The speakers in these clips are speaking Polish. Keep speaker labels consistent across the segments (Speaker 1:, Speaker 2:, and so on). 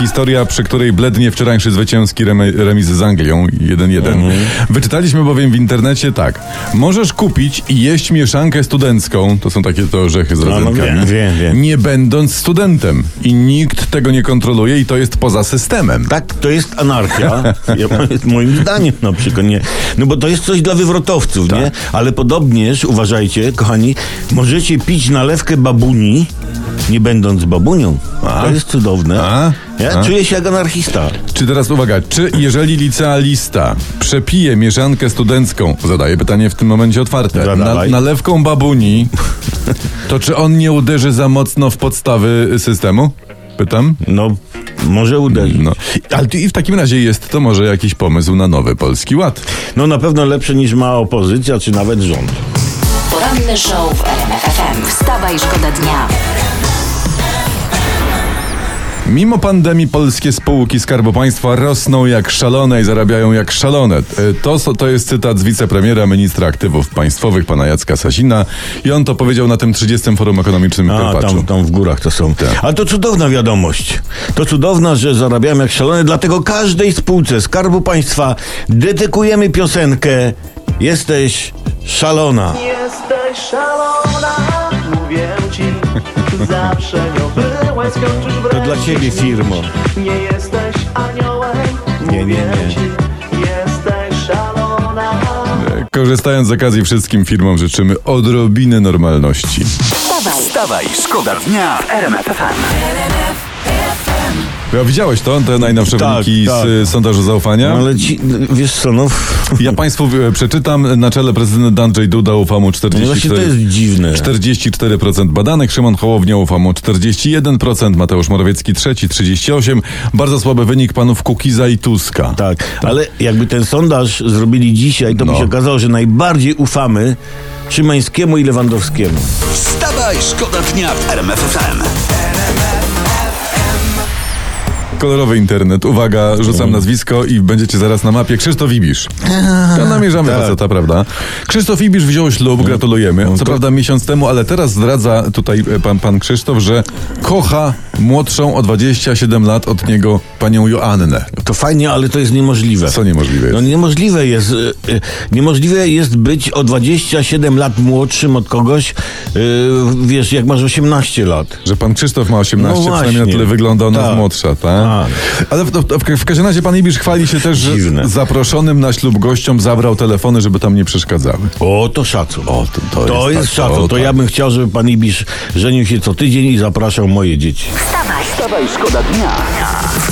Speaker 1: Historia, przy której blednie wczorajszy zwycięski remi- remis z Anglią 1-1. Wyczytaliśmy bowiem w internecie tak. Możesz kupić i jeść mieszankę studencką, to są takie to orzechy z
Speaker 2: no
Speaker 1: rodzynkami,
Speaker 2: wiem, wiem,
Speaker 1: nie będąc studentem. I nikt tego nie kontroluje i to jest poza systemem.
Speaker 2: Tak, to jest anarchia. Moim zdaniem na przykład nie. No bo to jest coś dla wywrotowców, nie? Ale podobnież, uważajcie, kochani, możecie pić nalewkę babuni, nie będąc babunią. To jest cudowne.
Speaker 1: A?
Speaker 2: Ja
Speaker 1: A?
Speaker 2: czuję się jak anarchista.
Speaker 1: Czy teraz uwaga, czy jeżeli licealista przepije mieszankę studencką, zadaję pytanie w tym momencie otwarte, na, nalewką babuni, to czy on nie uderzy za mocno w podstawy systemu? Pytam.
Speaker 2: No, może uderzyć.
Speaker 1: No. Ale i w takim razie jest to może jakiś pomysł na nowy polski ład.
Speaker 2: No na pewno lepsze niż ma opozycja, czy nawet rząd.
Speaker 3: Poranny show w RMF FM. Wstawaj, szkoda dnia.
Speaker 1: Mimo pandemii polskie spółki Skarbu Państwa rosną jak szalone i zarabiają jak szalone. E, To, to jest cytat z wicepremiera, ministra aktywów państwowych, pana Jacka Sasina i on to powiedział na tym 30. Forum Ekonomicznym w
Speaker 2: A,
Speaker 1: Karpaczu.
Speaker 2: tam, tam w górach to są.
Speaker 1: Tak.
Speaker 2: Ale to cudowna wiadomość. To cudowna, że zarabiamy jak szalone, dlatego każdej spółce Skarbu Państwa dedykujemy piosenkę Jesteś szalona.
Speaker 4: Jesteś szalona, mówię ci Zawsze nią byłaś, skończysz wreszcie
Speaker 2: To dla ciebie, firmo.
Speaker 4: Nie jesteś aniołem,
Speaker 2: Nie, nie, nie.
Speaker 4: ci Jesteś szalona
Speaker 1: Korzystając z okazji wszystkim firmom życzymy odrobiny normalności.
Speaker 3: Wstawaj,
Speaker 5: Wstawaj, szkoda dnia w RMF FM.
Speaker 1: Ja, widziałeś to, te najnowsze
Speaker 2: Tak,
Speaker 1: wyniki
Speaker 2: tak.
Speaker 1: z y, sondażu zaufania?
Speaker 2: No ale ci, wiesz co, no...
Speaker 1: Ja Państwu y, przeczytam. Na czele prezydent Andrzej Duda ufa mu
Speaker 2: No właśnie
Speaker 1: 44%.
Speaker 2: to jest dziwne.
Speaker 1: 44% badanych, Szymon Hołownia ufa mu 41%, Mateusz Morawiecki trzeci 38%. Bardzo słaby wynik panów Kukiza i Tuska.
Speaker 2: Tak, ale jakby ten sondaż zrobili dzisiaj, to
Speaker 1: No.
Speaker 2: by się okazało, że najbardziej ufamy Szymańskiemu i Lewandowskiemu.
Speaker 5: Wstawaj, szkoda dnia w RMF FM.
Speaker 1: Kolorowy internet. Uwaga, rzucam nazwisko i będziecie zaraz na mapie. Krzysztof Ibisz. To namierzamy
Speaker 2: Tak.
Speaker 1: faceta, prawda? Krzysztof Ibisz wziął ślub, gratulujemy. Co prawda miesiąc temu, ale teraz zdradza tutaj e, pan, pan Krzysztof, że kocha młodszą o 27 lat od niego panią Joannę.
Speaker 2: To fajnie, ale to jest niemożliwe.
Speaker 1: Co niemożliwe jest?
Speaker 2: No niemożliwe jest, y, y, niemożliwe jest być o 27 lat młodszym od kogoś, y, wiesz, jak masz 18 lat.
Speaker 1: Że pan Krzysztof ma 18,
Speaker 2: No
Speaker 1: przynajmniej na
Speaker 2: właśnie.
Speaker 1: tyle wygląda, ona
Speaker 2: Tak.
Speaker 1: młodsza, tak? Ale w, w, w każdym razie pan Ibisz chwali się też, że
Speaker 2: Dziwne.
Speaker 1: zaproszonym na ślub gościom zabrał telefony, żeby tam nie przeszkadzały.
Speaker 2: O, to szacun.
Speaker 1: O, to- to jest
Speaker 2: jest
Speaker 1: tak,
Speaker 2: szacun.
Speaker 1: to
Speaker 2: To,
Speaker 1: tak.
Speaker 2: ja bym chciał, żeby pan Ibisz żenił się co tydzień i zapraszał moje dzieci.
Speaker 3: wstawaj.
Speaker 5: Wstawaj, szkoda dnia w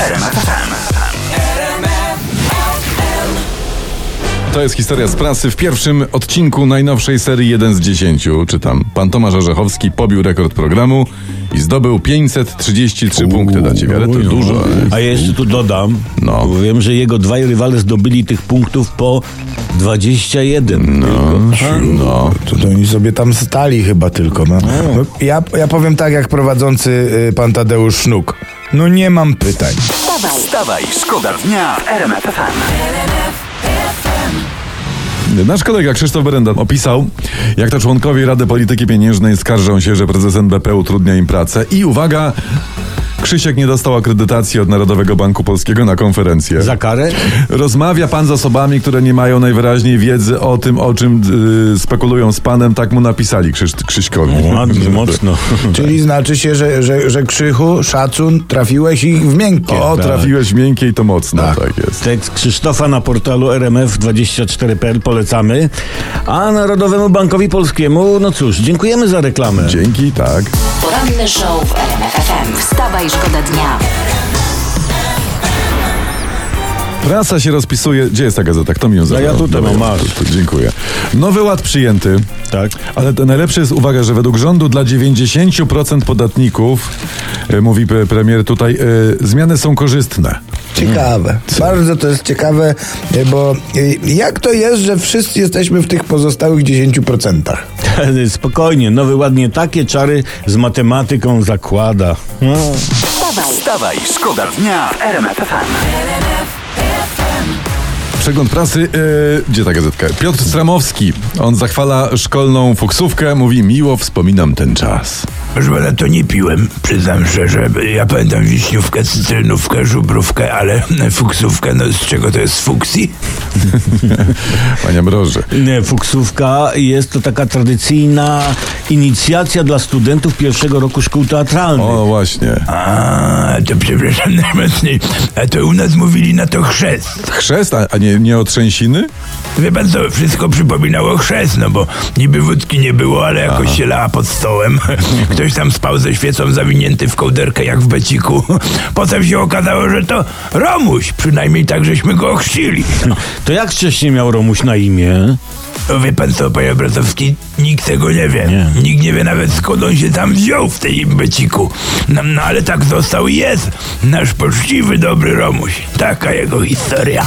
Speaker 1: To jest historia z prasy. W pierwszym odcinku najnowszej serii 1 z 10, czytam, pan Tomasz Orzechowski pobił rekord programu i zdobył 533 punkty. Dacie wiarę? To dużo.
Speaker 2: A ja jeszcze tu dodam,
Speaker 1: No.
Speaker 2: bo wiem, że jego dwaj rywale zdobyli tych punktów po 21. No.
Speaker 1: No.
Speaker 6: To, to oni sobie tam stali chyba tylko. No. No, ja, ja powiem tak jak prowadzący y, pan Tadeusz Sznuk. No nie mam pytań.
Speaker 3: Wstawaj,
Speaker 5: Wstawaj, szkoda dnia w RMF FM.
Speaker 1: Nasz kolega Krzysztof Berenda opisał, jak to członkowie Rady Polityki Pieniężnej skarżą się, że prezes NBP utrudnia im pracę. I uwaga, Krzysiek nie dostał akredytacji od Narodowego Banku Polskiego na konferencję.
Speaker 2: Za karę?
Speaker 1: Rozmawia pan z osobami, które nie mają najwyraźniej wiedzy o tym, o czym y, spekulują z panem, tak mu napisali Krzyś, Krzyśkowi.
Speaker 2: Ładnie, mocno.
Speaker 6: Czyli znaczy się, że, że, że Krzychu, szacun, trafiłeś i w miękkie.
Speaker 1: O, trafiłeś miękkie i to mocno, tak,
Speaker 6: Tak.
Speaker 1: jest.
Speaker 2: Tekst Krzysztofa na portalu RMF24.pl polecamy. A Narodowemu Bankowi Polskiemu, no cóż, dziękujemy za reklamę.
Speaker 1: Dzięki, tak.
Speaker 3: poranny show w RMF FM. Wstawaj, szkoda dnia.
Speaker 1: Prasa się rozpisuje. Gdzie jest ta gazeta? Kto mi ją zabrał?
Speaker 2: ja tutaj mam, masz.
Speaker 1: tu- tu, Dziękuję. Nowy ład przyjęty.
Speaker 2: Tak.
Speaker 1: Ale to najlepsze jest uwaga, że według rządu dla 90% podatników, e, mówi pre- premier tutaj, e, zmiany są korzystne.
Speaker 6: Ciekawe. Bardzo to jest ciekawe, e, bo e, jak to jest, że wszyscy jesteśmy w tych pozostałych 10%?
Speaker 2: Spokojnie, nowy ładnie takie czary z matematyką zakłada. No.
Speaker 5: Wstawaj, szkoda dnia w RMF FM.
Speaker 1: Przegląd prasy. e, gdzie ta gazetka? Piotr Stramowski. On zachwala szkolną fuksówkę. Mówi, miło wspominam ten czas.
Speaker 6: Proszę pana, to nie piłem, przyznam szczerze. Ja pamiętam wiśniówkę, cytrynówkę, żubrówkę, ale fuksówkę, no z czego to jest fuksji?
Speaker 1: Panie Mroże.
Speaker 2: Nie, Fuksówka jest to taka tradycyjna inicjacja dla studentów pierwszego roku szkół teatralnych.
Speaker 1: O, właśnie.
Speaker 6: A, to przepraszam najmocniej. A to u nas mówili na to chrzest.
Speaker 1: Chrzest, a, a nie, nie od trzęsiny?
Speaker 6: Wie pan co, wszystko przypominało chrzest, no bo niby wódki nie było, ale jakoś się lała pod stołem. Ktoś tam spał ze świecą zawinięty w kołderkę jak w beciku. Potem się okazało, że to Romuś, przynajmniej tak żeśmy go ochrzcili.
Speaker 2: To jak wcześniej miał Romuś na imię?
Speaker 6: No wie pan co, panie Bratowski, nikt tego nie wie.
Speaker 2: Nie.
Speaker 6: Nikt nie wie nawet skąd on się tam wziął w tej beciku. No, no ale tak został i jest. Nasz poczciwy, dobry Romuś. Taka jego historia.